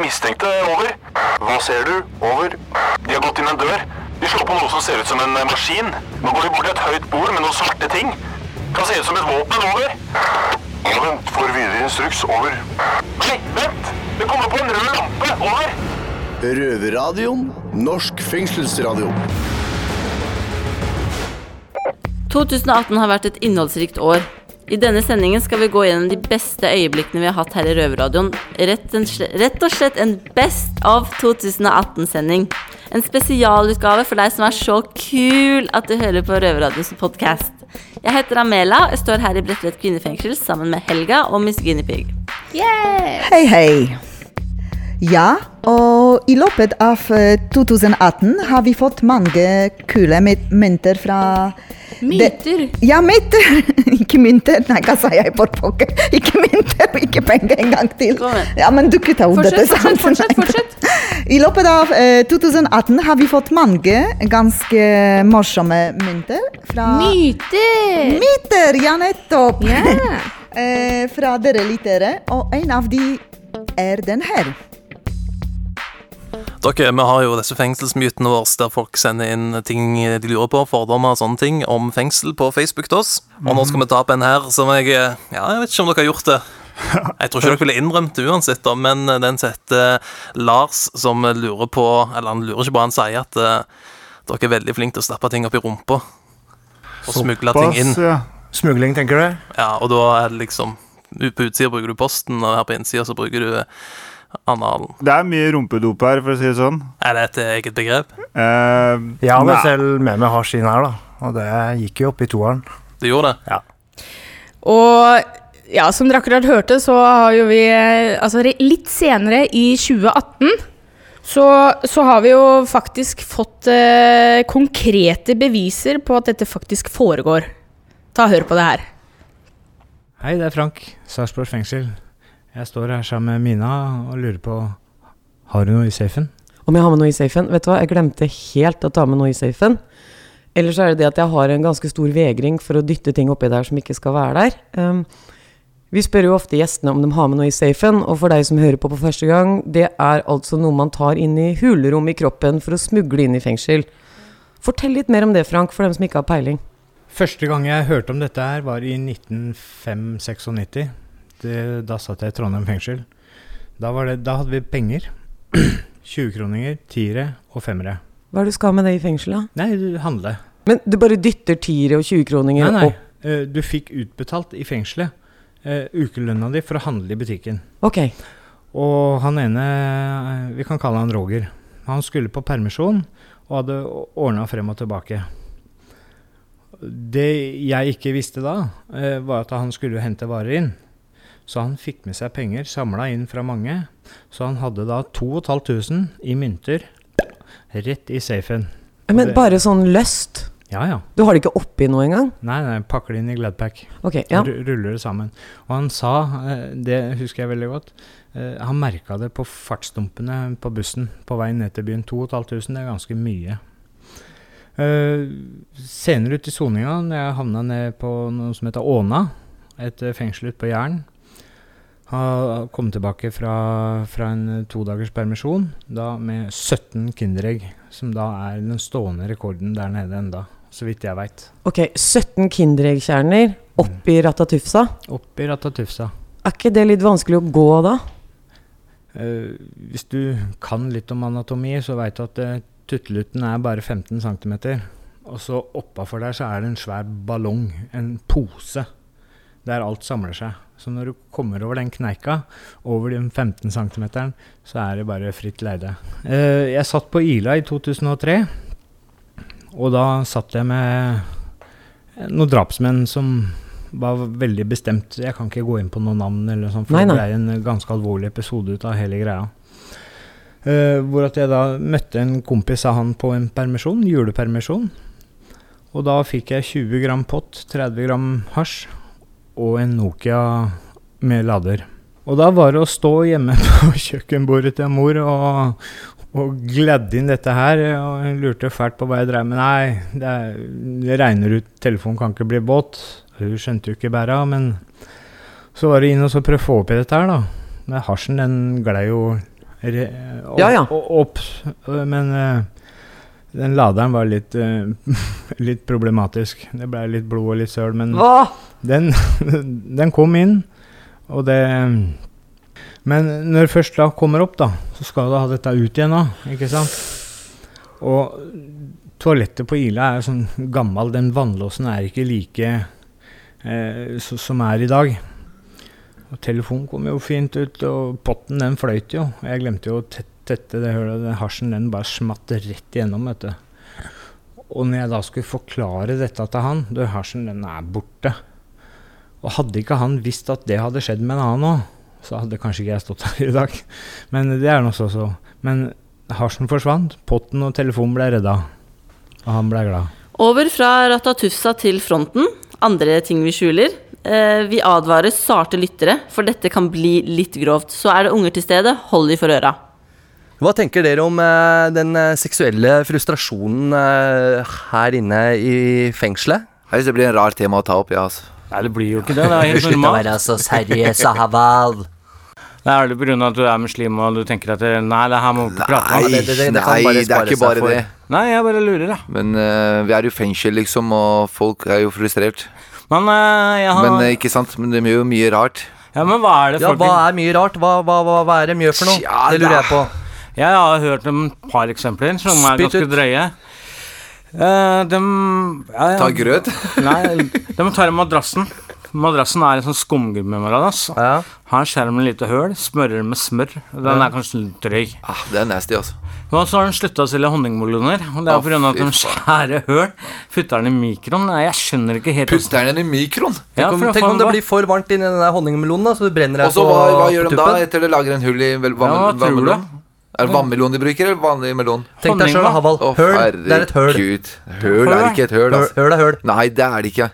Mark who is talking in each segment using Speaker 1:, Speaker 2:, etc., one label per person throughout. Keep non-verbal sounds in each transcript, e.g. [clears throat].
Speaker 1: de mistenkte. Over. Hva ser du? Over. De har gått inn en dør. De slår på noe som ser ut som en eh, maskin. Nå går de bort til et høyt bord med noen svarte ting. Kan se ut som et våpen. Over. Ja, vent. Får videre instruks. Over. Nei, vent! Det kommer på en rød lampe. Over.
Speaker 2: Røverradioen. Norsk fengselsradio.
Speaker 3: 2018 har vært et innholdsrikt år. I denne sendingen skal vi gå gjennom de beste øyeblikkene vi har hatt her i Røverradioen. Rett, rett og slett en Best of 2018-sending. En spesialutgave for deg som er så kul at du hører på Røverradioens podkast. Jeg heter Amela og står her i Bredtvet kvinnefengsel sammen med Helga og Miss Guinevere Pig.
Speaker 4: Hei, hei. Ja, og i løpet av eh, 2018 har vi fått mange kule mynter fra
Speaker 3: Myter?
Speaker 4: Ja, myter! [laughs] ikke mynter. Nei, hva sa jeg på pokker? [laughs] Ikke mynter, ikke penger en gang til. Ja, men du kutta ta ut dette
Speaker 3: Fortsett, fortsett, fortsett, [laughs]
Speaker 4: I løpet av eh, 2018 har vi fått mange ganske morsomme mynter fra
Speaker 5: Myter!
Speaker 4: Myter, ja nettopp!
Speaker 5: Yeah.
Speaker 4: eh, fra dere lyttere, og en av de er den her.
Speaker 6: Dere, Vi har jo disse fengselsmytene våre der folk sender inn ting de lurer på, fordommer og sånne ting om fengsel på Facebook til oss. Og nå skal vi ta opp en her som jeg eh, Ja, jeg vet ikke om dere har gjort det. Jeg tror ikke dere ville innrømt det uansett, da, men den setter heter Lars, som lurer på Eller han lurer ikke på, han sier at uh, dere er veldig flinke til å stappe ting opp i rumpa. Og smugle ting inn.
Speaker 7: ja. Smugling, tenker du?
Speaker 6: Ja, og da er det liksom På utsida bruker du posten, og her på innsida så bruker du analen.
Speaker 7: Det er mye rumpedop her, for å si det sånn.
Speaker 6: Er det et eget begrep?
Speaker 7: Uh,
Speaker 8: Jeg hadde selv med meg hasj inn her, da. Og det gikk jo opp i toeren.
Speaker 6: Du gjorde det? Ja.
Speaker 5: Og ja, som dere akkurat hørte, så har jo vi eh, Altså litt senere, i 2018, så, så har vi jo faktisk fått eh, konkrete beviser på at dette faktisk foregår. Ta og hør på det her.
Speaker 8: Hei, det er Frank. Sarpsborg fengsel. Jeg står her sammen med Mina og lurer på Har du noe i safen?
Speaker 9: Om jeg har med noe i safen? Vet du hva, jeg glemte helt å ta med noe i safen. Ellers så er det det at jeg har en ganske stor vegring for å dytte ting oppi der som ikke skal være der. Um, vi spør jo ofte gjestene om de har med noe i safen, og for deg som hører på på første gang, det er altså noe man tar inn i hulrom i kroppen for å smugle inn i fengsel. Fortell litt mer om det, Frank, for dem som ikke har peiling.
Speaker 8: Første gang jeg hørte om dette her, var i 1995-96. Det- Da satt jeg i Trondheim fengsel. Da, var det, da hadde vi penger. [clears throat] 20-kroninger, tiere og femmere.
Speaker 9: Hva er det du skal med det i fengsel, da?
Speaker 8: Nei, du handle.
Speaker 9: Men du bare dytter tiere og 20-kroninger
Speaker 8: Nei, nei.
Speaker 9: opp?
Speaker 8: eh, Du fikk utbetalt i fengselet uh, ukelønna di for å handle i butikken.
Speaker 9: Ok.
Speaker 8: Og han ene, eh, vi kan kalle han Roger, han skulle på permisjon og hadde ordna frem og tilbake. Det jeg ikke visste da, uh, var at han skulle hente varer inn. Så han fikk med seg penger, samla inn fra mange. Så han hadde da 2500 i mynter rett i safen.
Speaker 9: Men bare sånn løst?
Speaker 8: Ja, ja.
Speaker 9: Du har det ikke oppi noe engang?
Speaker 8: Nei, nei, pakker det inn i Gladpack.
Speaker 9: Ok, ja.
Speaker 8: Ruller det sammen. Og han sa, eh, det husker jeg veldig godt, eh, han merka det på fartsdumpene på bussen på vei ned til byen. 2500, det er ganske mye. Eh, senere ut i soninga, når jeg havna ned på noe som heter Åna, et fengsel ute på Jæren Har kommet tilbake fra, fra en eh, todagers permisjon, da med 17 Kinderegg, som da er den stående rekorden der nede enda, så vidt jeg veit.
Speaker 9: Ok, 17 Kinderegg-kjerner oppi Ratatufsa.
Speaker 8: Oppi Ratatufsa.
Speaker 9: Er ikke det litt vanskelig å gå da?
Speaker 8: Uh, hvis du kan litt om anatomi, så veit du at uh, tuttelutten er bare 15 cm. Og så oppafor der så er det en svær ballong, en pose, der alt samler seg. Så når du kommer over den kneika, over den 15 cm, så er det bare fritt leide. Eh, jeg satt på Ila i 2003, og da satt jeg med noen drapsmenn som var veldig bestemt. Jeg kan ikke gå inn på noen navn, eller sånt, for
Speaker 9: Nei,
Speaker 8: det
Speaker 9: nei.
Speaker 8: ble en ganske alvorlig episode ut av hele greia. Uh, hvor at jeg da møtte en kompis av han på en permisjon, julepermisjon. Og da fikk jeg 20 gram pott, 30 gram hasj og en Nokia med lader. Og da var det å stå hjemme [laughs] på kjøkkenbordet til mor og, og gledde inn dette her. Og hun lurte fælt på hva jeg drev med. Nei, det, er, det regner ut, telefonen kan ikke bli båt. Hun skjønte jo ikke bæra, men så var det inn og så prøve å få opp i dette her, da. Men hasjen den glei jo re, opp,
Speaker 10: Ja, ja.
Speaker 8: opp, men eh, den laderen var litt, uh, [laughs] litt problematisk. Det ble litt blod og litt søl, men den, [laughs] den kom inn, og det Men når det først da kommer opp, da, så skal du ha dette ut igjen òg, ikke sant? Og toalettet på Ila er sånn gammel, den vannlåsen er ikke like uh, så, som er i dag. Og telefonen kom jo fint ut, og potten den fløyt jo. Jeg glemte jo å tette tette det hølet, den hasjen den bare smatt rett igjennom, vet du. Og når jeg da skulle forklare dette til han, du, hasjen den er borte. Og hadde ikke han visst at det hadde skjedd med en annen òg, så hadde kanskje ikke jeg stått her i dag. Men det er nå så så. Men hasjen forsvant, potten og telefonen ble redda. Og han ble glad.
Speaker 3: Over fra Ratatufsa til fronten. Andre ting vi skjuler. Eh, vi advarer sarte lyttere, for dette kan bli litt grovt. Så er det unger til stede, hold de for øra.
Speaker 11: Hva tenker dere om eh, den eh, seksuelle frustrasjonen eh, her inne i fengselet?
Speaker 12: Jeg synes det blir en rar tema å ta opp, ja. Altså.
Speaker 13: Nei, det blir jo ikke det. Det er [laughs] helt
Speaker 11: Slutt å
Speaker 13: normalt.
Speaker 11: være så seriøs, Haval. [laughs]
Speaker 13: Det er det pga. at du er muslim og du tenker at det- Nei, det her må vi ikke prate om.
Speaker 12: Nei, det, det, det, nei, det er ikke bare det.
Speaker 13: Nei, jeg bare lurer, da.
Speaker 12: Men uh, vi er jo fengsel, liksom, og folk er jo frustrert.
Speaker 13: Men uh, jeg har
Speaker 12: Men uh, ikke sant, men de gjør jo mye rart.
Speaker 13: Ja, men hva er det
Speaker 11: Ja, hva er mye rart? Hva, hva, hva, hva er det mye for noe?
Speaker 12: Tja,
Speaker 11: det lurer jeg på.
Speaker 13: Jeg har hørt et par eksempler som er
Speaker 11: Spittet.
Speaker 13: ganske drøye. Uh, de ja, ja.
Speaker 12: Ta grøt. [laughs]
Speaker 13: Nei, de tar madrassen. Madrassen er en sånn skumgummimadrass.
Speaker 11: Ja.
Speaker 13: Har skjermen lite høl, smører med smør. Den er kanskje litt drøy.
Speaker 12: Ah, det er nasty, altså.
Speaker 13: Og så har de slutta å selge honningmeloner. Og det er pga. av at de skjærer høl, putter den i mikroen. Nei, Jeg skjønner ikke helt
Speaker 12: Putter den i mikroen?
Speaker 13: Ja,
Speaker 11: Tenk om, tenk om det blir for varmt inni den honningmelonen, da, så du brenner
Speaker 12: Og
Speaker 11: deg
Speaker 12: så
Speaker 11: på,
Speaker 12: hva, hva gjør de da
Speaker 11: tuppen?
Speaker 12: etter det lager en hull i vel,
Speaker 13: Ja, hva tror du
Speaker 12: vannmelon? Er det vannmelon de bruker, eller vanlig melon?
Speaker 11: Tenk deg sjøl,
Speaker 13: Honning,
Speaker 11: Haval.
Speaker 12: Å,
Speaker 11: Høl. Det er et høl.
Speaker 12: herregud. Høl er ikke et høl,
Speaker 11: Høl,
Speaker 12: altså.
Speaker 11: høl er høl.
Speaker 12: Nei, det er det ikke.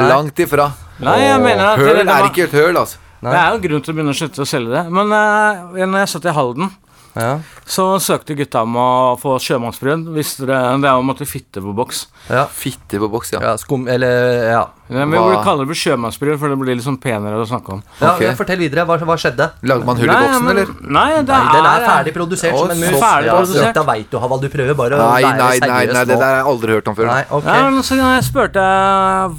Speaker 12: Langt ifra.
Speaker 13: Nei, jeg mener at
Speaker 12: Høl
Speaker 13: det- det
Speaker 12: er
Speaker 13: var-
Speaker 12: ikke et høl, altså.
Speaker 13: Det er jo grunn til å begynne å slutte å selge det. Men uh, når jeg satt i Halden,
Speaker 11: Ja.
Speaker 13: så søkte gutta om å få sjømannsbrød. Visste det, det er å måtte fitte på boks.
Speaker 11: Ja.
Speaker 12: Fitte på boks, ja.
Speaker 11: ja, skum Eller ja.
Speaker 13: Men vi
Speaker 12: Hva-
Speaker 13: burde kalle det for sjømannsbrød, for det blir litt sånn penere å snakke om.
Speaker 11: ja okay. Fortell videre. Hva, hva skjedde?
Speaker 12: Lagde man hull i boksen, eller?
Speaker 13: Nei, det
Speaker 11: Nei, den er
Speaker 13: er
Speaker 11: ferdig produsert
Speaker 12: Å,
Speaker 11: som en mus.
Speaker 12: så
Speaker 13: ferdig
Speaker 11: Ja, da veit du, Havald, Du prøver bare å
Speaker 12: Nei, nei, nei,
Speaker 11: seriøs
Speaker 12: nei, det der har jeg aldri hørt om før.
Speaker 11: Nei, ok.
Speaker 13: Ja, men så jeg spurte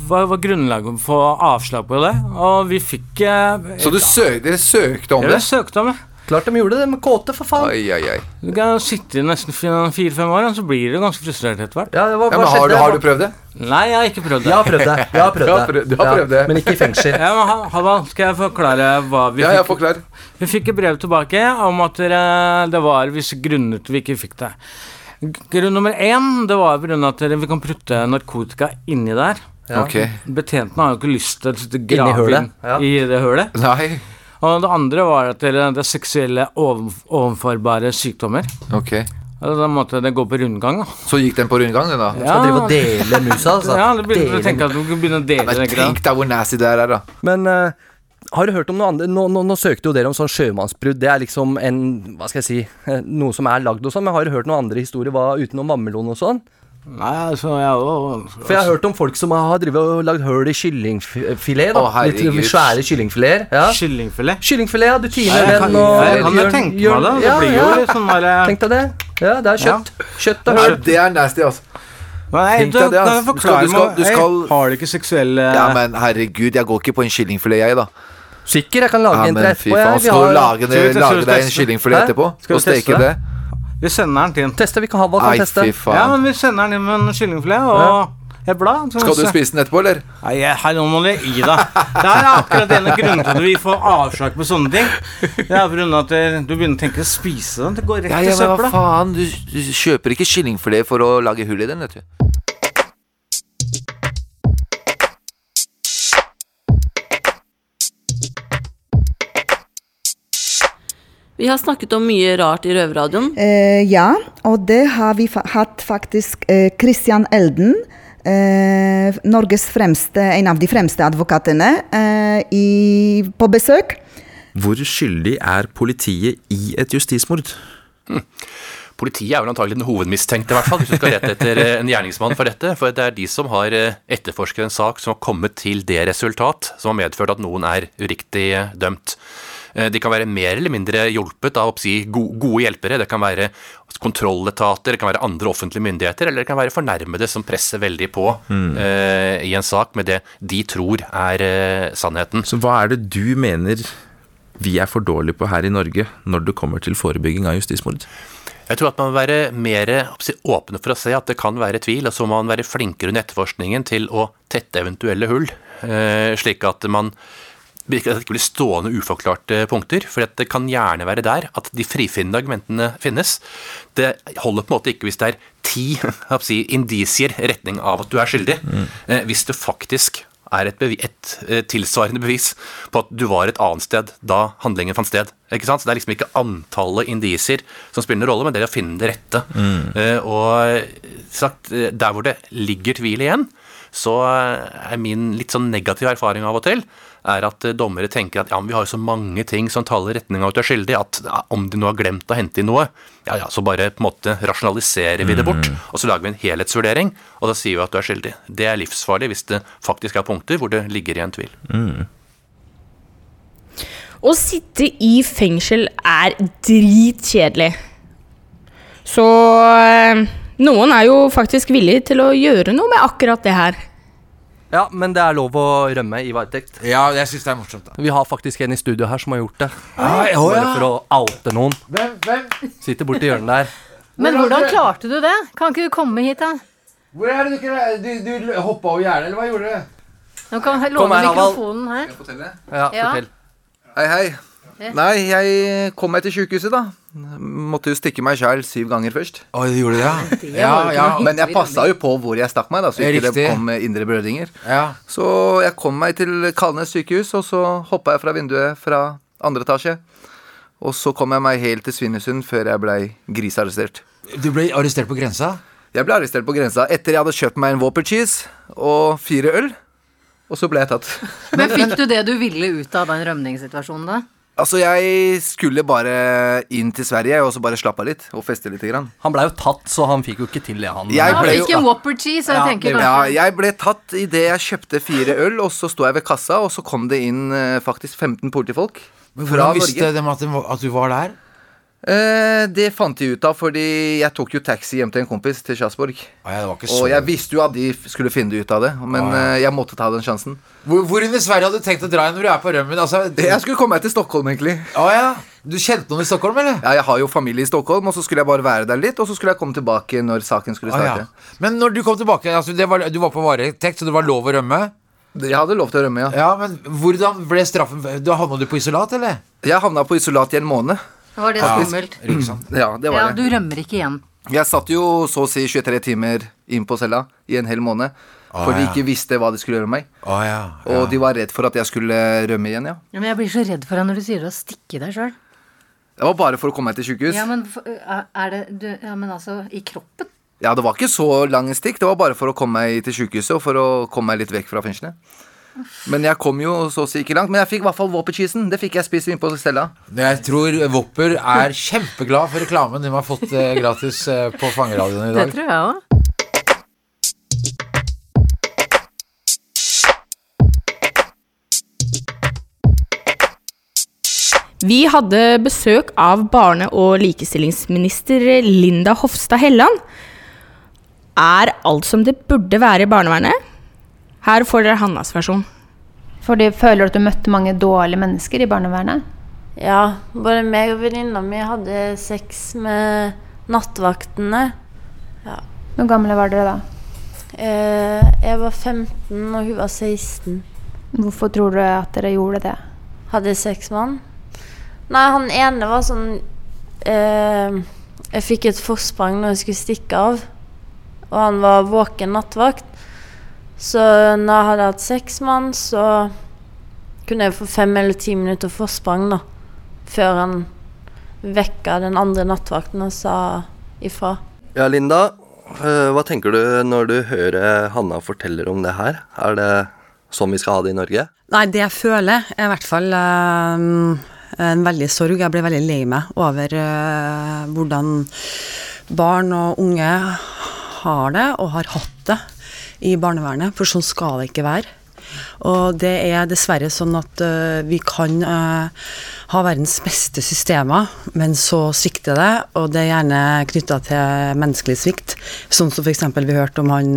Speaker 13: hva var grunnlaget for avslag på det, og vi fikk eh,
Speaker 12: Så du søk, dere søkte om det?
Speaker 13: Ja,
Speaker 12: det?
Speaker 13: vi søkte om det.
Speaker 11: Klart de gjorde det, med kåte, for faen.
Speaker 12: Oi, oi, oi.
Speaker 13: Du kan sitte i nesten fire-fem år, så blir du ganske frustrert etter hvert.
Speaker 11: Ja,
Speaker 12: Ja, men har du, har du prøvd det?
Speaker 13: Nei, jeg har ikke prøvd det.
Speaker 11: Jeg har prøvd det. Jeg har prøvd [laughs]
Speaker 12: Du har
Speaker 11: det.
Speaker 12: prøvd- du har prøvd det.
Speaker 11: Men ikke i fengsel.
Speaker 13: Ja, men Ha- skal jeg forklare hva vi
Speaker 12: Ja, jeg
Speaker 13: fikk?
Speaker 12: forklar.
Speaker 13: Vi fikk et brev tilbake om at det var visse grunner til vi ikke fikk det. Grunn nummer én det var pga. at vi kan prutte narkotika inni der.
Speaker 11: Ja.
Speaker 12: Okay.
Speaker 13: Betjentene har jo ikke lyst til å grave inn
Speaker 11: ja.
Speaker 13: i det hølet.
Speaker 12: Nei.
Speaker 13: Og det andre var at det, det er seksuelle overførbare sykdommer.
Speaker 12: Ok.
Speaker 13: Altså, da måtte det gå på rundgang. da.
Speaker 12: Så gikk den på rundgang, den da?
Speaker 11: Skal drive og dele musa, altså.
Speaker 13: Ja, det begynner,
Speaker 11: Dele
Speaker 13: tenke at du begynner begynne å dele
Speaker 12: Men
Speaker 13: det. greia.
Speaker 12: tenk deg hvor nasty det her er, da.
Speaker 11: Men uh, har du hørt om noe annet? Nå, nå, nå søkte jo dere om sånn sjømannsbrudd. Det er liksom en Hva skal jeg si [laughs] Noe som er lagd og sånn. Men har du hørt noen andre historier hva, utenom vannmelon og sånn?
Speaker 13: Nei, altså, jeg var
Speaker 11: For jeg har hørt om folk som har drevet og lagd hull i kyllingfilet. da
Speaker 12: Å, herregud.
Speaker 11: Litt svære kyllingfileter. Ja.
Speaker 13: Kyllingfilet.
Speaker 11: Kyllingfilet, ja. Du tiner
Speaker 13: jeg kan,
Speaker 11: den og
Speaker 13: jeg kan jo
Speaker 11: gjør-
Speaker 13: tenke
Speaker 11: gjør-
Speaker 13: meg det. Det
Speaker 11: ja,
Speaker 13: blir jo
Speaker 11: ja.
Speaker 13: litt sånn der
Speaker 11: Tenk deg det. Ja, det er kjøtt. Kjøtt og
Speaker 12: Nei,
Speaker 11: høl.
Speaker 12: det er nasty, altså.
Speaker 13: Nei,
Speaker 12: Tenk
Speaker 13: du,
Speaker 12: deg det,
Speaker 13: kan Du skal-
Speaker 12: Du skal-
Speaker 13: meg
Speaker 12: du skal-
Speaker 13: Hei, Har du ikke seksuelle
Speaker 12: Ja, men herregud, jeg går ikke på en kyllingfilet, jeg, da.
Speaker 11: Sikker, jeg kan lage
Speaker 12: Ja,
Speaker 11: en til
Speaker 12: men fy
Speaker 11: etterpå.
Speaker 12: faen,
Speaker 11: jeg. Vi
Speaker 12: skal du
Speaker 11: har-
Speaker 12: lage,
Speaker 13: Skal vi teste-
Speaker 12: lage deg en kyllingfilet
Speaker 11: Hæ?
Speaker 12: etterpå?
Speaker 13: Skal vi
Speaker 12: Og steke
Speaker 13: teste
Speaker 12: det?
Speaker 13: Vi sender den til en
Speaker 11: Teste, vi kan ha hva kan teste.
Speaker 12: fy
Speaker 13: Ja, men vi sender den inn med en kyllingfilet og et blad. så
Speaker 12: Skal du
Speaker 13: se.
Speaker 12: spise den etterpå, eller?
Speaker 13: Nei, jeg- nå må du gi deg. Det er akkurat denne grunnen til at vi får avslag på sånne ting. Det er på grunn av at du begynner å tenke å spise den. Det går rett
Speaker 12: Ja,
Speaker 13: i
Speaker 12: ja, men hva
Speaker 13: søpla.
Speaker 12: faen? Du, du kjøper ikke kyllingfilet for å lage hull i den, vet du.
Speaker 3: Vi har snakket om mye rart i Røverradioen.
Speaker 4: Eh, ja, og det har vi fa hatt faktisk eh, Christian Elden, eh, Norges fremste, en av de fremste advokatene, eh, i, på besøk.
Speaker 2: Hvor skyldig er politiet i et justismord?
Speaker 14: Politiet er vel antagelig den hovedmistenkte, i hvert fall, hvis du skal rette etter eh, en gjerningsmann for dette. For det er de som har eh, etterforsket en sak som har kommet til det resultat som har medført at noen er uriktig dømt. Eh, De kan være mer eller mindre hjulpet av go- gode hjelpere. Det kan være kontrolletater, det kan være andre offentlige myndigheter, eller det kan være fornærmede som presser veldig på
Speaker 2: Mm.
Speaker 14: uh, i en sak med det de tror er uh, sannheten.
Speaker 2: Så hva er det du mener vi er for dårlige på her i Norge når det kommer til forebygging av justismord?
Speaker 14: Jeg tror at man må være mer åpne for å se at det kan være tvil, og så må man være flinkere under etterforskningen til å tette eventuelle hull, slik at man at det ikke blir stående uforklarte punkter. For det kan gjerne være der at de frifinnende argumentene finnes. Det holder på en måte ikke hvis det er ti [laughs] si, indisier i retning av at du er skyldig. Mm. Hvis det faktisk er et, bevi et eh, tilsvarende bevis på at du var et annet sted da handlingen fant sted. Ikke sant? Så Det er liksom ikke antallet indisier som spiller noen rolle, men det er å finne det rette.
Speaker 2: Mm.
Speaker 14: Eh, og sagt, eh, der hvor det ligger tvil igjen, så er min litt sånn negativ erfaring av og til er at eh, dommere tenker at ja, men vi har jo så mange ting som taler i retning av at du er skyldig, at ja, om de nå har glemt å hente inn noe, ja ja, så bare på en måte rasjonaliserer vi det bort,
Speaker 2: Mm.
Speaker 14: og så lager vi en helhetsvurdering, og da sier vi at du er skyldig. Det er livsfarlig hvis det faktisk er punkter hvor det ligger igjen tvil.
Speaker 5: Å sitte i fengsel er dritkjedelig. Så eh, noen er jo faktisk villige til å gjøre noe med akkurat det her.
Speaker 11: Ja, men det er lov å rømme i varetekt.
Speaker 6: Ja, jeg syns det er morsomt. da
Speaker 11: Vi har faktisk en i studio her som har gjort det.
Speaker 6: Ah, ja,
Speaker 11: Bare for å oute noen.
Speaker 6: Hvem? hvem?
Speaker 11: Sitter borti hjørnet der.
Speaker 15: Men hvordan klarte du det? Kan ikke du komme hit, da?
Speaker 6: Hvor er det du ikke Du, du hoppa over gjerdet, eller hva gjorde du?
Speaker 15: Nå kan jeg låne
Speaker 12: her,
Speaker 15: mikrofonen her.
Speaker 11: Ja,
Speaker 15: Ja.
Speaker 11: fortell.
Speaker 12: Hei, hei. Nei, jeg kom meg til sykehuset, da. Måtte jo stikke meg sjæl syv ganger først.
Speaker 6: Å, du gjorde det, ja?
Speaker 12: Det
Speaker 6: Ja, ja.
Speaker 12: Men jeg passa jo på hvor jeg stakk meg, da, så ikke det kom indre blødninger.
Speaker 6: Ja.
Speaker 12: Så jeg kom meg til Kalnes sykehus, og så hoppa jeg fra vinduet fra andre etasje. Og så kom jeg meg helt til Svinesund før jeg blei grisearrestert.
Speaker 6: Du ble arrestert på grensa?
Speaker 12: Jeg ble arrestert på grensa etter jeg hadde kjøpt meg en Whopper cheese og fire øl. Og så ble jeg tatt.
Speaker 15: Men fikk du det du ville ut av den rømningssituasjonen, da?
Speaker 12: Altså, jeg skulle bare inn til Sverige og så bare slappe av litt og feste litt. Grann.
Speaker 11: Han blei jo tatt, så han fikk jo ikke til det, han.
Speaker 12: Jeg ble jo-
Speaker 15: Whopper cheese, jeg tenker
Speaker 12: Ja, jeg ble tatt idet jeg kjøpte fire øl, og så sto jeg ved kassa, og så kom det inn eh, faktisk 15 politifolk
Speaker 6: Men
Speaker 12: fra
Speaker 6: Hvordan visste
Speaker 12: Norge.
Speaker 6: de at, de, at du var der?
Speaker 12: Eh, det fant de ut av fordi jeg tok jo taxi hjem til en kompis til Sjarsborg.
Speaker 6: ja,
Speaker 12: og jeg visste jo at de skulle finne ut av det, men
Speaker 6: ah, ja.
Speaker 12: eh, jeg måtte ta den sjansen.
Speaker 6: Hvor, hvor i Sverige hadde du tenkt å dra igjen når du er på rømmen? Altså,
Speaker 12: Jeg skulle komme meg til Stockholm, egentlig.
Speaker 6: Ah, ja, Du kjente noen i Stockholm, eller?
Speaker 12: Ja, jeg har jo familie i Stockholm, og så skulle jeg bare være der litt, og så skulle jeg komme tilbake når saken skulle starte.
Speaker 6: ja. Men når du kom tilbake, altså, det var, du var på varetekt, så det var lov å rømme?
Speaker 12: Jeg hadde lov til å rømme, ja.
Speaker 6: Ja, Men hvordan ble straffen? Da havna du på isolat, eller?
Speaker 12: Jeg havna på isolat i en måned.
Speaker 15: Var det skummelt?
Speaker 12: Ja, det var
Speaker 15: Ja,
Speaker 12: det.
Speaker 15: du rømmer ikke igjen.
Speaker 12: Jeg satt jo så å si 23 timer inn på cella i en hel måned.
Speaker 6: Å,
Speaker 12: For de ikke visste hva de skulle gjøre med meg.
Speaker 6: Å, ja,
Speaker 12: Og de var redd for at jeg skulle rømme igjen, ja.
Speaker 15: Ja, men jeg blir så redd for deg når du sier å stikke deg sjøl.
Speaker 12: Det var bare for å komme meg til sykehus.
Speaker 15: Ja, men er det du, Ja, men altså, i kroppen?
Speaker 12: Ja, det var ikke så lang stikk. Det var bare for å komme meg til sykehuset og for å komme meg litt vekk fra fengselet. Men jeg kom jo så å si ikke langt. Men jeg fikk i hvert fall Wopper-cheesen. Det fikk jeg spist inn på cella.
Speaker 6: Jeg tror Wopper er kjempeglad for reklamen de har fått eh, gratis eh, på Fangeradioen i dag.
Speaker 15: Det tror jeg òg.
Speaker 5: Vi hadde besøk av barne- og likestillingsminister Linda Hofstad Helland. Er alt som det burde være i barnevernet? Her får dere Hannas versjon.
Speaker 16: Fordi Føler du at du møtte mange dårlige mennesker i barnevernet?
Speaker 3: Ja, både meg og venninna mi hadde sex med nattvaktene. Ja.
Speaker 16: Hvor gamle var dere da?
Speaker 3: Eh, jeg var 15, og hun var 16.
Speaker 16: Hvorfor tror du at dere gjorde det?
Speaker 3: Hadde sex med han. Nei, han ene var sånn eh, Jeg fikk et forsprang når jeg skulle stikke av. Og han var våken nattvakt. Så når jeg hadde hatt seks mann, så kunne jeg få fem eller ti minutter forsprang, da. Før han vekka den andre nattvakten og sa ifra.
Speaker 11: Ja, Linda. eh, Hva tenker du når du hører Hanna forteller om det her? Er det sånn vi skal ha det i Norge?
Speaker 9: Nei, det jeg føler er i hvert fall eh, en veldig sorg. Jeg blir veldig lei meg over eh, hvordan barn og unge har det, og har hatt det, i barnevernet. For sånn skal det ikke være. Og det er dessverre sånn at uh, vi kan uh, ha verdens beste systemer, men så svikter det, og det er gjerne knytta til menneskelig svikt. Sånn som f.eks. vi hørte om han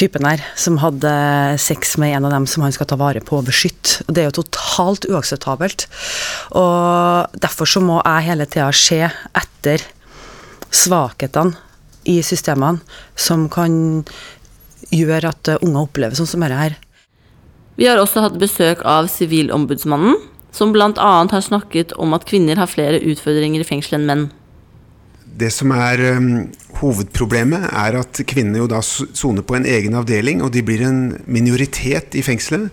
Speaker 9: typen her som hadde sex med en av dem som han skal ta vare på og beskytte. Det er jo totalt uakseptabelt. Og derfor så må jeg hele tida se etter svakhetene i systemene som kan gjøre at eh, unger opplever sånn som dette her.
Speaker 3: Vi har også hatt besøk av Sivilombudsmannen, som bl.a. har snakket om at kvinner har flere utfordringer i fengsel enn menn.
Speaker 17: Det som er um, hovedproblemet, er at kvinnene jo da soner på en egen avdeling, og de blir en minoritet i fengselet.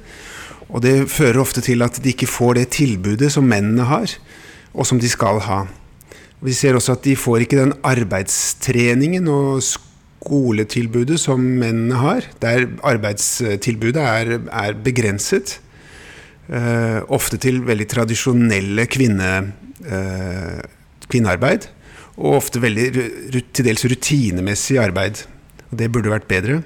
Speaker 17: Og det fører ofte til at de ikke får det tilbudet som mennene har, og som de skal ha. Vi ser også at de får ikke den arbeidstreningen og skoletilbudet som mennene har, der arbeidstilbudet er, er begrenset. Eh, ofte til veldig tradisjonelle kvinne, eh, kvinnearbeid. Og ofte veldig til dels rutinemessig arbeid. Og det burde vært bedre.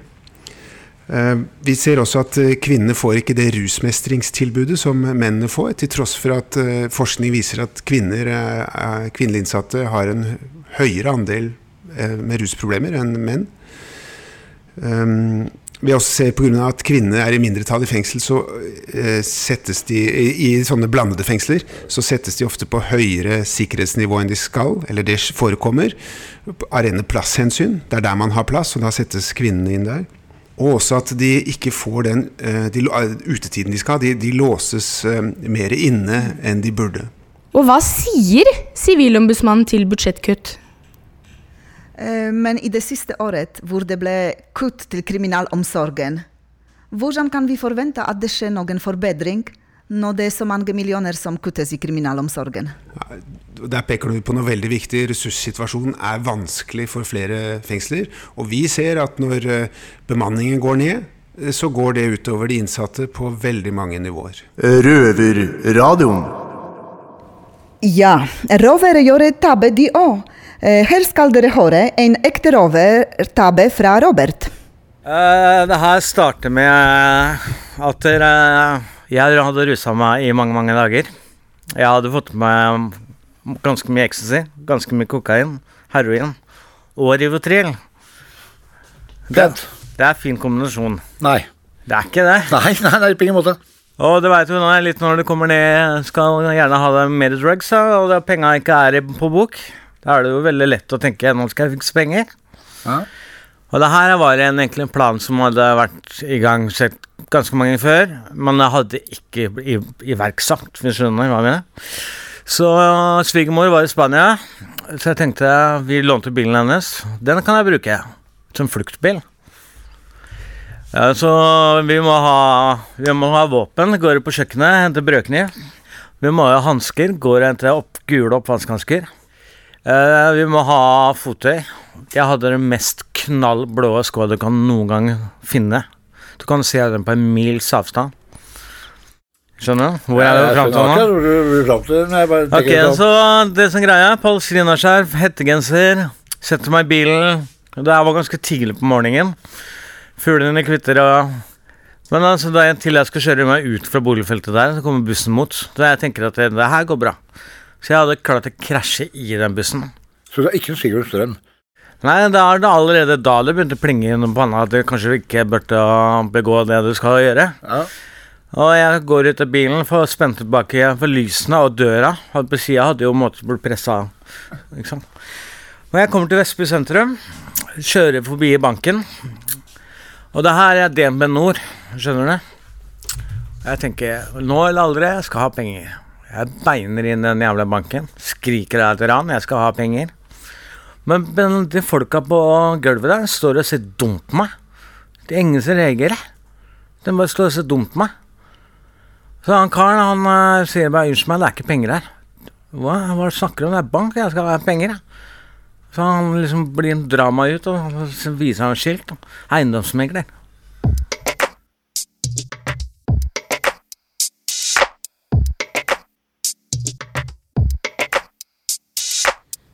Speaker 17: Eh, vi ser også at kvinnene får ikke det rusmestringstilbudet som mennene får, til tross for at forskning viser at kvinner, kvinnelige innsatte har en høyere andel med rusproblemer enn menn. Um, vi også ser pga. at kvinner er i mindretall i fengsel, så eh, settes de i, sånne blandede fengsler så settes de ofte på høyere sikkerhetsnivå enn de skal, eller det forekommer, av rene plasshensyn. Det er der man har plass, og da settes kvinnene inn der. Og også at de ikke får den eh, de, eh, utetiden de skal. De, de låses eh, mer inne enn de burde.
Speaker 5: Og hva sier Sivilombudsmannen til budsjettkutt?
Speaker 4: Eh, Men i det siste året hvor det ble kutt til kriminalomsorgen, hvordan kan vi forvente at det skjer noen forbedring når det er så mange millioner som kuttes i kriminalomsorgen?
Speaker 17: Der peker du på noe veldig viktig. Ressurssituasjonen er vanskelig for flere fengsler. Og vi ser at når eh, bemanningen går ned, eh, så går det utover de innsatte på veldig mange nivåer.
Speaker 18: Røverradioen.
Speaker 4: Ja, rovere gjør et tabbe de òg. Eh, Her skal dere høre en ekte rovertabbe fra Robert.
Speaker 13: Uh, det her starter med at uh, jeg hadde rusa meg i mange, mange dager. Jeg hadde fått med meg ganske mye ecstasy, ganske mye kokain, heroin og Rivotril. Det, det er fin kombinasjon.
Speaker 6: Nei.
Speaker 13: Det er ikke det. [laughs]
Speaker 6: Nei, nei, nei på ingen måte.
Speaker 13: Og du veit jo litt når du kommer ned, skal gjerne ha deg mer drugs, og penga ikke er på bok. Da er det jo veldig lett å tenke nå skal jeg fikse penger. Og det her var en, egentlig en plan som hadde vært i gang sett ganske mange før, men jeg hadde ikke i- iverksatt, hvis du skjønner hva jeg mener. Så svigermor var i Spania, så jeg tenkte vi lånte bilen hennes. Den kan jeg bruke som fluktbil. Ja, så vi må ha, vi må ha våpen. Går på kjøkkenet, henter brødkniv. Vi må ha hansker. Går og henter opp gule oppvaskhansker. Eh, vi må ha fottøy. Jeg hadde den mest knallblå skoa du kan noen gang finne. Du kan se den på en mils avstand. Skjønner du? Hvor er det fram til nå?
Speaker 6: Det
Speaker 13: Ok, så det som greia Palestinaskjerf, hettegenser Setter meg i bilen Det her var ganske tidlig på morgenen Fuglene kvitter og Men altså, da jeg, til jeg skal kjøre meg ut fra boligfeltet der Så kommer bussen mot Så jeg tenker at det, det her går bra Så jeg hadde klart å krasje i den bussen
Speaker 6: Så det er ikke Sigurd Strøm?
Speaker 13: Nei, det er det allerede da det begynte å plinge gjennom panna At du kanskje ikke burde begå det du skal gjøre og jeg går ut av bilen, får spent tilbake for lysene og døra. Og på sida hadde jo måte blitt pressa. Ikke? Og jeg kommer til Vestby sentrum, kjører forbi banken. Og det her er DNB Nord, skjønner du? Jeg tenker nå eller aldri, jeg skal ha penger. Jeg beiner inn den jævla banken, skriker av et ran, jeg skal ha penger. Men, men de folka på gulvet der står og ser dumt på meg. Er ingen som reagerer. De bare står og ser dumt på meg. Så han karen han eh, sier bare 'unnskyld meg, det er ikke penger her'. Hva, hva snakker du om? Det er bank, jeg skal ha penger, jeg. Så han liksom blir en drama ut, og så viser han skilt. Eiendomsmegler.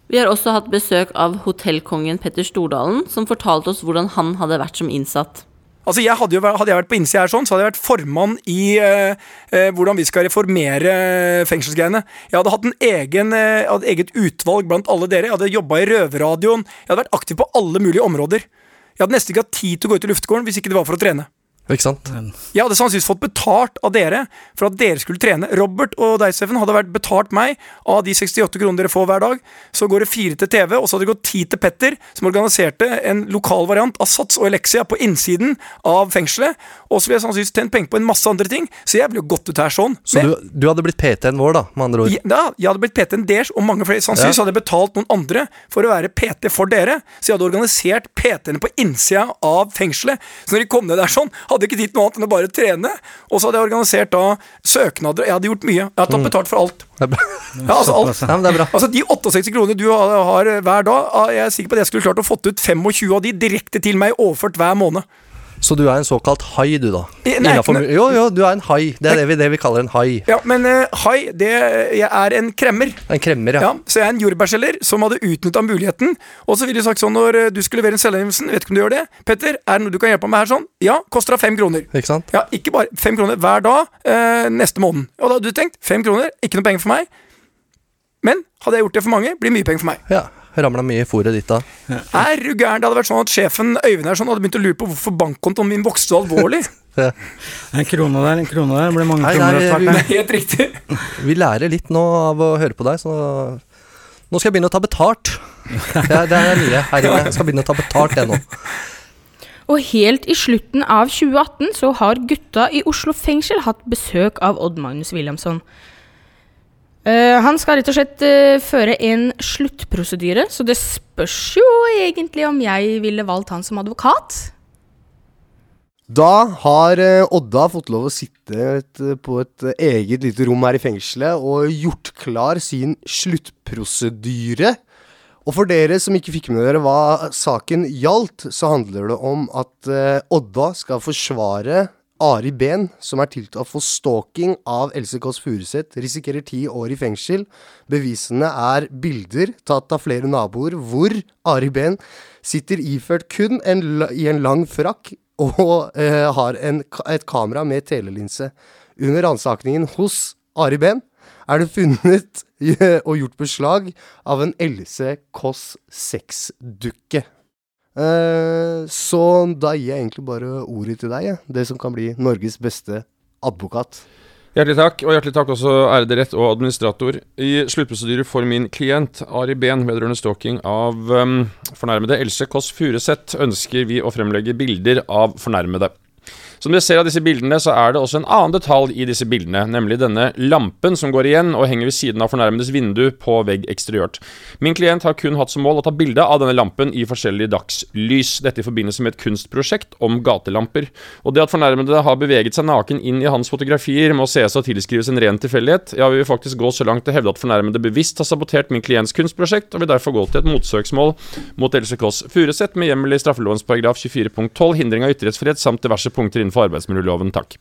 Speaker 3: Vi har også hatt besøk av hotellkongen Petter Stordalen, som fortalte oss hvordan han hadde vært som innsatt.
Speaker 19: Altså jeg hadde, jo, hadde jeg vært på innsida her sånn, så hadde jeg vært formann i eh, eh, hvordan vi skal reformere eh, fengselsgreiene. Jeg hadde hatt en egen, eh, eget utvalg blant alle dere. Jeg hadde jobba i Røverradioen. Jeg hadde vært aktiv på alle mulige områder. Jeg hadde nesten ikke hatt tid til å gå ut i luftegården hvis ikke det var for å trene.
Speaker 11: Ikke sant?
Speaker 19: Jeg hadde sannsynligvis fått betalt av dere for at dere skulle trene. Robert og deg, Steffen, hadde vært betalt meg av de 68 kronene dere får hver dag. Så går det fire til TV, og så hadde det gått ti til Petter, som organiserte en lokal variant av Sats og Elexia på innsiden av fengselet. Og så ville jeg sannsynligvis tjent penger på en masse andre ting, så jeg ville jo gått ut her sånn.
Speaker 11: Så
Speaker 19: Men-
Speaker 11: du, du hadde blitt PT-en vår, da, med andre ord?
Speaker 19: ja, jeg hadde blitt PT-en deres, og mange flere. Sannsynligvis
Speaker 11: Ja.
Speaker 19: hadde jeg betalt noen andre for å være PT for dere. Så jeg hadde organisert PT-ene på innsida av fengselet. Så når de kom ned der sånn, hadde jeg ikke tid til noe annet enn å bare trene. Og så hadde jeg organisert da søknader. Jeg hadde gjort mye. Jeg hadde tatt
Speaker 11: Mm.
Speaker 19: betalt for alt. Ja, altså alt.
Speaker 11: Ja, men det er bra.
Speaker 19: Altså De 68 kronene du har, har hver dag, ah, jeg er sikker på at jeg skulle klart å fått ut 25 av de direkte til meg, overført hver måned.
Speaker 11: Så du er en såkalt hai, du, da? Innenfor- jo, jo, du er en hai. Det er det vi, det vi kaller en hai.
Speaker 19: Ja, Men uh, hai, det, jeg er en kremmer.
Speaker 11: En kremmer, ja.
Speaker 19: Ja, så jeg er en jordbærselger som hadde utnytta muligheten. Og så ville du sagt sånn når eh, du skulle levere en selvangivelsen, vet ikke om du gjør det. Petter, er det noe du kan hjelpe meg med her sånn? Ja, koster deg fem kroner.
Speaker 11: Ikke sant?
Speaker 19: Ja, ikke bare fem kroner hver dag uh, neste måned. Og da hadde du tenkt fem kroner, ikke noe penger for meg. Men hadde jeg gjort det for mange, blir mye penger for meg.
Speaker 11: Ja, Ramla mye i fôret ditt da.
Speaker 19: Er du gæren? Det hadde vært sånn at sjefen Øyvind her sånn, hadde begynt å lure på hvorfor bankkontoen min vokste så alvorlig. [laughs]
Speaker 13: En krone der, en krone der. Det blir mange
Speaker 11: Nei,
Speaker 13: kroner
Speaker 11: å
Speaker 13: etter hvert.
Speaker 19: Helt riktig. [laughs]
Speaker 11: Vi lærer litt nå av å høre på deg, så nå skal jeg begynne å ta betalt. Det er, det er nye her inne. Jeg skal begynne å ta betalt, jeg nå.
Speaker 5: Og helt i slutten av 2018 så har gutta i Oslo fengsel hatt besøk av Odd Magnus Williamson. Eh, han skal rett og slett uh, føre en sluttprosedyre, så det spørs jo egentlig om jeg ville valgt han som advokat.
Speaker 20: Da har uh, Odda fått lov å sitte et, på et eget lite rom her i fengselet og gjort klar sin sluttprosedyre. Og for dere som ikke fikk med dere hva saken gjaldt, så handler det om at Odda skal forsvare Ari Behn, som er tiltalt for stalking av Else Kåss Furuseth, risikerer ti år i fengsel. Bevisene er bilder tatt av flere naboer hvor Ari Behn sitter iført kun en, i en lang frakk og eh, har en, et kamera med telelinse. Under ransakingen hos Ari Behn er det funnet [laughs] og gjort beslag av en Else Kåss sexdukke. Eh, så da gir jeg egentlig bare ordet til deg, ja. det som kan bli Norges beste advokat.
Speaker 21: Hjertelig takk, og hjertelig takk også ærede rett og administrator. I sluttprosedyre for min klient Ari Behn vedrørende stalking av um, fornærmede Else Kåss Furuseth ønsker vi å fremlegge bilder av fornærmede. Som dere ser av disse bildene, så er det også en annen detalj i disse bildene, nemlig denne lampen som går igjen og henger ved siden av fornærmedes vindu på vegg eksteriørt. Min klient har kun hatt som mål å ta bilde av denne lampen i forskjellig dagslys, dette i forbindelse med et kunstprosjekt om gatelamper. Og det at fornærmede har beveget seg naken inn i hans fotografier, må ses å tilskrives en ren tilfeldighet. Ja, vi vil faktisk gå så langt til å hevde at fornærmede bevisst har sabotert min klients kunstprosjekt, og vil derfor gå til et motsøksmål mot Else Kåss Furuseth med hjemmel i straffelovens paragraf 24.12, hindring av ytringsfrihet samt diverse punkter innenfor arbeidsmiljøloven. Takk.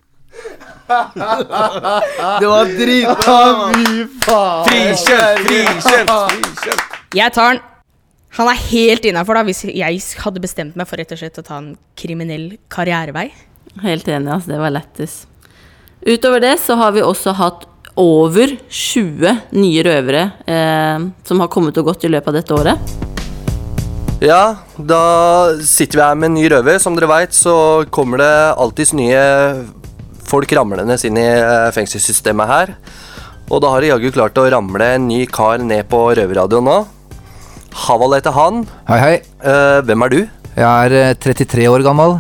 Speaker 21: [laughs]
Speaker 20: Det var dritbra! Fy faen!
Speaker 21: Frikjent, frikjent.
Speaker 5: Jeg tar den. Han er helt innafor, da, hvis jeg hadde bestemt meg for rett og slett å ta en kriminell karrierevei.
Speaker 3: Helt enig, altså. Det var lættis. Utover det så har vi også hatt over 20 nye røvere eh, som har kommet og gått i løpet av dette året.
Speaker 11: Ja, da sitter vi her med en ny røver. Som dere veit, så kommer det alltids nye folk ramlende inn i eh, fengselssystemet her. Og da har de jaggu klart å ramle en ny kar ned på røverradioen nå. Haval heter han.
Speaker 12: Hei, hei.
Speaker 11: Eh, hvem er du?
Speaker 12: Jeg er eh, 33 år gammel.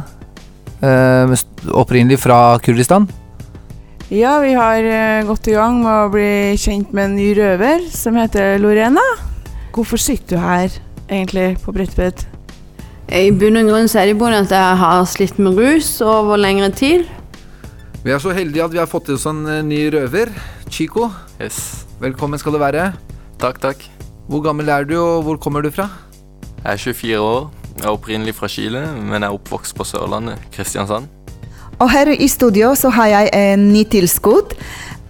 Speaker 12: Eh, opprinnelig fra Kurdistan.
Speaker 22: Ja, vi har eh, gått i gang med å bli kjent med en ny røver som heter Lorena. Hvorfor sitter du her, egentlig, på Bredtvet?
Speaker 23: I bunn og grunn så er det både at jeg har slitt med rus over lengre tid.
Speaker 12: Vi er så heldige at vi har fått til oss en eh, ny røver. Chico. Velkommen skal du være.
Speaker 24: Takk, takk.
Speaker 12: Hvor gammel er du, og hvor kommer du fra?
Speaker 24: Jeg er 24 år. Jeg er opprinnelig fra Chile, men jeg er oppvokst på Sørlandet, Kristiansand.
Speaker 4: Og her i studio så har jeg en ny tilskudd.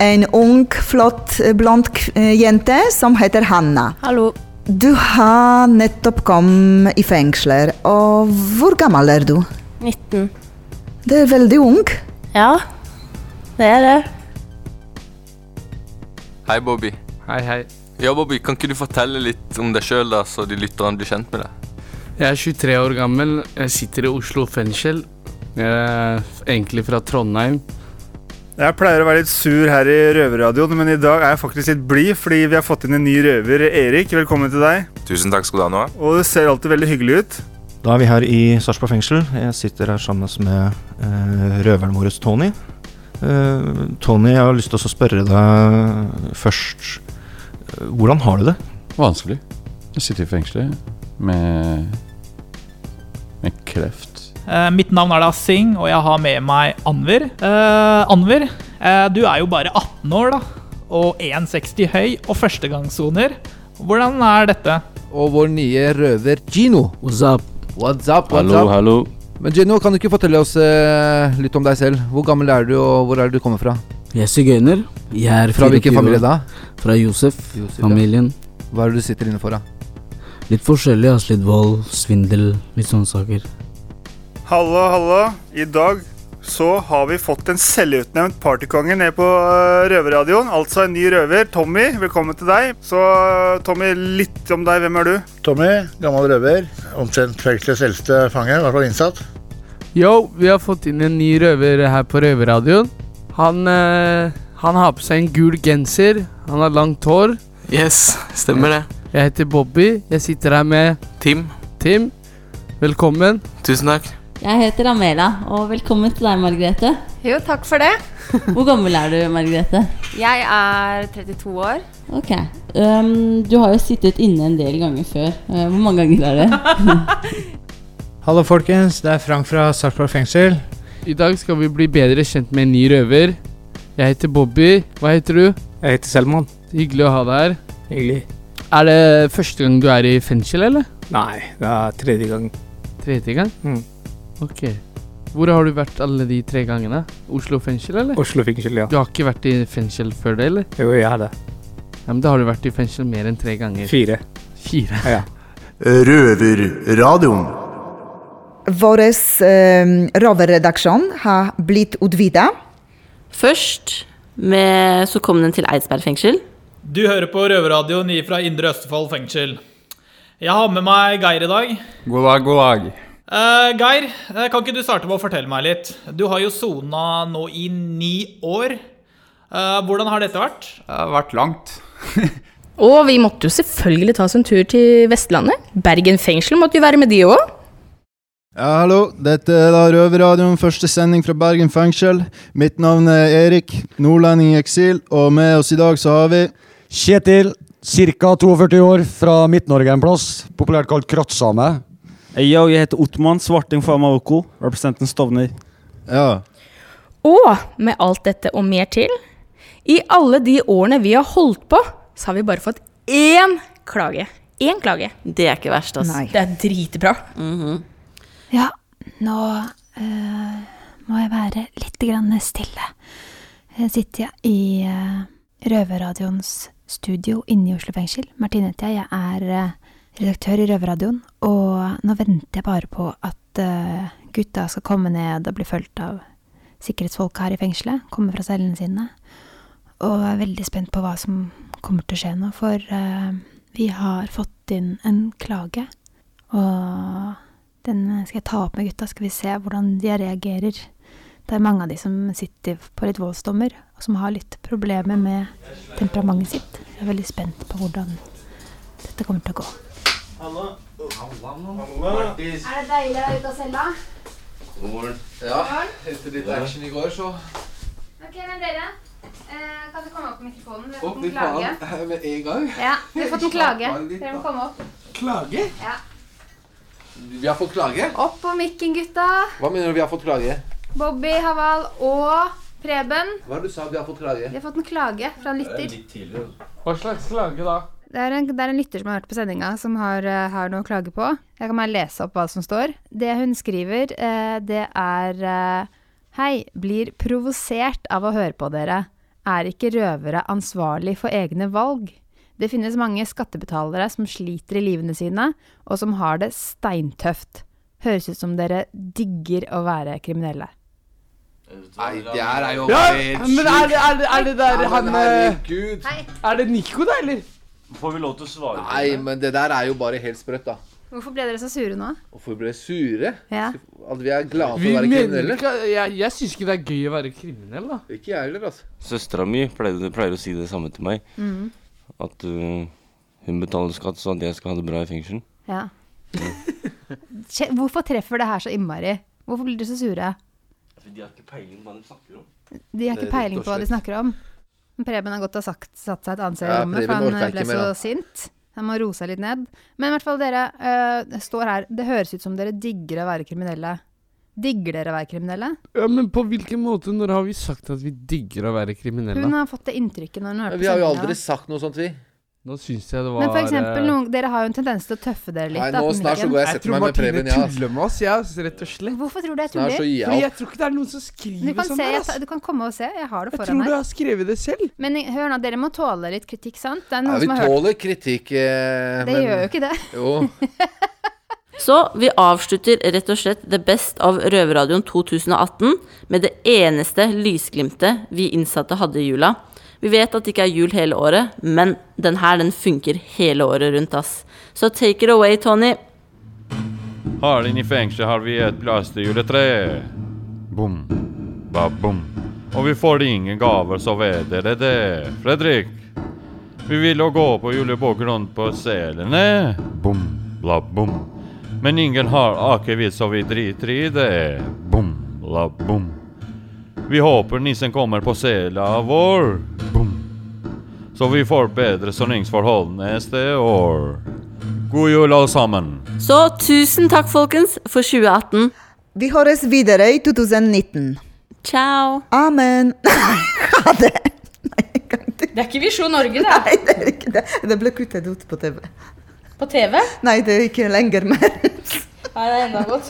Speaker 4: En ung, flott, blond eh, jente som heter Hanna.
Speaker 23: Hallo.
Speaker 4: Du har nettopp kommet i fengsler. Og hvor gammel er du?
Speaker 23: 19.
Speaker 4: Det er veldig ung.
Speaker 3: Ja, det er det.
Speaker 24: Hei, Bobby.
Speaker 25: Hei, hei.
Speaker 24: Ja, Bobby, Kan ikke du fortelle litt om deg sjøl, så de lytterne blir kjent med deg?
Speaker 25: Jeg er 23 år gammel. Jeg sitter i Oslo fengsel. Jeg er egentlig fra Trondheim.
Speaker 7: Jeg pleier å være litt sur her i Røverradioen, men i dag er jeg faktisk litt blid fordi vi har fått inn en ny røver. Erik, velkommen til deg.
Speaker 26: Tusen takk skal du ha, Noah.
Speaker 7: Og du ser alltid veldig hyggelig ut.
Speaker 27: Da er vi her i Sarpsborg fengsel. Jeg sitter her sammen med eh, røveren vår Tony. Eh, Tony, jeg har lyst til å spørre deg først Hvordan har du det?
Speaker 28: Vanskelig. Jeg sitter i fengselet med med kreft.
Speaker 29: Eh, mitt navn er da Singh, og jeg har med meg Anver. Eh, Anver, uh, du er jo bare 18 år, da. Og 1,60 høy og førstegangssoner. Hvordan er dette?
Speaker 12: Og vår nye røver Gino.
Speaker 28: What's up?
Speaker 12: What's up, what's
Speaker 28: Hallo,
Speaker 12: up?
Speaker 28: hallo.
Speaker 12: Men Gino, kan du ikke fortelle oss litt om deg selv? Hvor gammel er du, og hvor er du kommer fra?
Speaker 28: Jeg er sigøyner. Jeg er
Speaker 12: Fra hvilken familie da?
Speaker 28: Fra Josef,
Speaker 12: Josef, ja.
Speaker 28: familien.
Speaker 12: Hva er det du sitter inne for, da?
Speaker 28: Litt forskjellig, altså litt vold, svindel, litt sånne saker.
Speaker 7: Hallo, hallo. I dag så har vi fått en selvutnevnt partykonge ned på eh, Røverradioen. Altså en ny røver. Tommy, velkommen til deg. Så eh, Tommy, litt om deg. Hvem er du?
Speaker 30: Tommy, gammel røver. Omtrent fengselets eldste fange, i hvert fall innsatt.
Speaker 25: Yo, vi har fått inn en ny røver her på Røverradioen. Han, eh, han har på seg en gul genser. Han har langt hår.
Speaker 24: Yes, stemmer det.
Speaker 25: Jeg heter Bobby. Jeg sitter her med
Speaker 24: Tim.
Speaker 25: Tim. Velkommen.
Speaker 24: Tusen takk.
Speaker 3: Jeg heter Amela, og velkommen til deg, Margrethe.
Speaker 31: Jo, takk for det. [laughs]
Speaker 3: Hvor gammel er du, Margrethe?
Speaker 31: Jeg er 32 år.
Speaker 3: Ok. Um, du har jo sittet inne en del ganger før. Uh, hvor mange ganger er det? [laughs]
Speaker 32: Hallo, folkens. Det er Frank fra Sarpsborg fengsel.
Speaker 25: I dag skal vi bli bedre kjent med en ny røver. Jeg heter Bobby. Hva heter du?
Speaker 32: Jeg heter Selman.
Speaker 25: Hyggelig å ha deg her.
Speaker 32: Hyggelig.
Speaker 25: Er det første gang du er i fengsel, eller?
Speaker 32: Nei, det er tredje gang.
Speaker 25: Tredje gang?
Speaker 32: Mm.
Speaker 25: Ok. Hvor har du vært alle de tre gangene? Oslo fengsel, eller?
Speaker 32: Oslo fengsel, ja.
Speaker 25: Du har ikke vært i fengsel før det, eller?
Speaker 32: Jo, jeg har det.
Speaker 25: Ja, men da har du vært i fengsel mer enn tre ganger.
Speaker 32: Fire.
Speaker 25: Fire?
Speaker 32: Ja.
Speaker 18: Røverradioen.
Speaker 4: Vår eh, røverredaksjon har blitt utvida.
Speaker 3: Først med, så kom den til Eidsberg fengsel.
Speaker 29: Du hører på Røverradioen fra Indre Østfold fengsel. Jeg har med meg Geir i dag.
Speaker 28: God dag, god dag.
Speaker 29: Eh, Geir, eh, kan ikke du starte med å fortelle meg litt? Du har jo sona nå i ni år. Uh, hvordan har dette vært?
Speaker 28: Det har vært langt. [laughs]
Speaker 5: Og vi måtte jo selvfølgelig ta oss en tur til Vestlandet. Bergen fengsel måtte jo være med de òg.
Speaker 33: Ja, hallo. Dette er da Røverradioen, første sending fra Bergen fengsel. Mitt navn er Erik, nordlending i eksil, og med oss i dag så har vi
Speaker 34: Kjetil, ca. 42 år, fra Midt-Norge en plass. Populært kalt krattsame.
Speaker 35: Yo, jeg heter Otman, svarting fra Marokko. Representanten Stovner.
Speaker 33: Ja.
Speaker 5: Og med alt dette og mer til, i alle de årene vi har holdt på, så har vi bare fått én klage. Én klage.
Speaker 3: Det er ikke verst, altså.
Speaker 5: Det er dritbra.
Speaker 36: Ja, nå øh, må jeg være litt grann stille. Jeg sitter i øh, Røverradioens studio inne i Oslo fengsel. Martine heter jeg. Jeg er eh, redaktør i Røverradioen. Og nå venter jeg bare på at uh, gutta skal komme ned og bli fulgt av sikkerhetsfolk her i fengselet. Komme fra cellene sine. Og er veldig spent på hva som kommer til å skje nå, for uh, vi har fått inn en klage. Og den skal jeg ta opp med gutta, skal vi se hvordan de reagerer. Det er mange av de som sitter på litt voldsdommer, og som har litt problemer med temperamentet sitt. Jeg er veldig spent på hvordan dette kommer til å gå. Er det deilig å være ute og selge?
Speaker 12: God morgen. Ja, etter litt action i går, så
Speaker 36: Ok, men dere. Eh, kan du komme opp på mikrofonen? Vi har fått en klage.
Speaker 12: Med en gang?
Speaker 36: Ja, vi har fått en klage. Dere må komme opp.
Speaker 12: Klage?
Speaker 36: Ja.
Speaker 12: Vi har fått klage?
Speaker 36: Opp på mikken, gutta.
Speaker 12: Hva mener du vi har fått klage?
Speaker 36: Bobby, Haval og Preben.
Speaker 12: Hva er det du sa vi har fått klage?
Speaker 36: Vi har fått en klage fra en lytter.
Speaker 25: Hva slags klage, da?
Speaker 36: Det er, en, det er en lytter som har hørt på sendinga, som har, eh, har noe å klage på. Jeg kan bare lese opp hva som står. Det hun skriver, eh, det er eh, Hei, blir provosert av å høre på dere. Er ikke røvere ansvarlig for egne valg? Det finnes mange skattebetalere som sliter i livene sine, og som har det steintøft. Høres ut som dere digger å være kriminelle.
Speaker 12: Nei, det her er jo
Speaker 25: Ja,
Speaker 12: bare helt
Speaker 25: men er det, er det, er det der
Speaker 12: Ja,
Speaker 25: han
Speaker 12: men herregud.
Speaker 25: Er det Nico, da, eller?
Speaker 26: Får vi lov til å svare
Speaker 12: Nei, men det der er jo bare helt sprøtt, da.
Speaker 36: Hvorfor ble dere så sure nå?
Speaker 12: Hvorfor ble dere sure?
Speaker 36: Ja.
Speaker 12: At vi er glade for
Speaker 25: Vi
Speaker 12: å være kriminelle?
Speaker 25: ikke Jeg, jeg syns ikke det er gøy å være kriminell, da.
Speaker 12: Ikke jeg heller, altså.
Speaker 26: Søstera mi pleier, pleier å si det samme til meg.
Speaker 36: Mm.
Speaker 26: At uh, hun betaler skatt, så at jeg skal ha det bra i fengsel.
Speaker 36: Ja. Hvorfor treffer det her så innmari? Hvorfor blir dere så sure?
Speaker 26: For de har ikke peiling på hva de snakker om.
Speaker 36: De har ikke peiling på hva de snakker om. Preben har gått og sagt, satt seg et annet sted i rommet, for han ble så
Speaker 12: med,
Speaker 36: sint. Han må roe seg litt ned. Men i hvert fall dere uh, står her Det høres ut som dere digger å være kriminelle. Digger dere å være kriminelle?
Speaker 25: Ja, Men på hvilken måte? Når har vi sagt at vi digger å være kriminelle?
Speaker 36: Hun har fått det inntrykket når hun har hørte
Speaker 12: Vi har jo aldri sagt noe sånt, vi.
Speaker 25: Nå syns jeg det var
Speaker 36: Men for eksempel,
Speaker 25: eh,
Speaker 36: noen, dere har jo en tendens til å tøffe dere litt.
Speaker 12: Nei, nå
Speaker 36: på
Speaker 12: snart så går jeg og setter meg med Preben, ja. Martine
Speaker 25: tuller med oss, jeg, rett og slett.
Speaker 36: Hvorfor tror du jeg tuller?
Speaker 25: Fordi jeg tror ikke det er noen som skriver sånn
Speaker 36: se,
Speaker 25: her,
Speaker 36: jeg, du kan komme og se. Jeg har det
Speaker 25: Jeg
Speaker 36: tror
Speaker 25: tror du har skrevet det selv.
Speaker 36: Men hør nå, dere må tåle litt kritikk, sant? Det er
Speaker 12: Ja, vi
Speaker 36: som har hørt
Speaker 12: tåler kritikk, eh,
Speaker 36: Det
Speaker 12: men
Speaker 36: gjør jo ikke det.
Speaker 12: Jo. [laughs]
Speaker 3: Så vi avslutter rett og slett The Best av Røverradioen 2018 med det eneste lysglimtet vi innsatte hadde i jula. Vi vet at det ikke er jul hele året, men den her den funker hele året rundt, ass. Så take it away, Tony.
Speaker 37: Her inne i fengselet har vi et plasterjuletre. Bom, ba bom. Og vi får ingen gaver, så vet dere det. Fredrik, vi vil jo gå på julebord rundt på selene. Bom, bla bom. Men ingen har akevitt, så vi driter i det. Bom, bla bom. Vi håper nissen kommer på sela vår. Boom. Så vi får bedre soningsforhold neste år. God jul, alle sammen.
Speaker 3: Så tusen takk, folkens, for 2018.
Speaker 4: Vi høres videre i 2019.
Speaker 3: Ciao.
Speaker 4: Amen. [laughs]
Speaker 5: Det er ikke Visjon Norge, det.
Speaker 4: Nei, det er ikke det. Det ble kuttet ut på TV.
Speaker 5: På TV?
Speaker 4: Nei, det er ikke lenger mer.
Speaker 5: Nei, det er enda godt.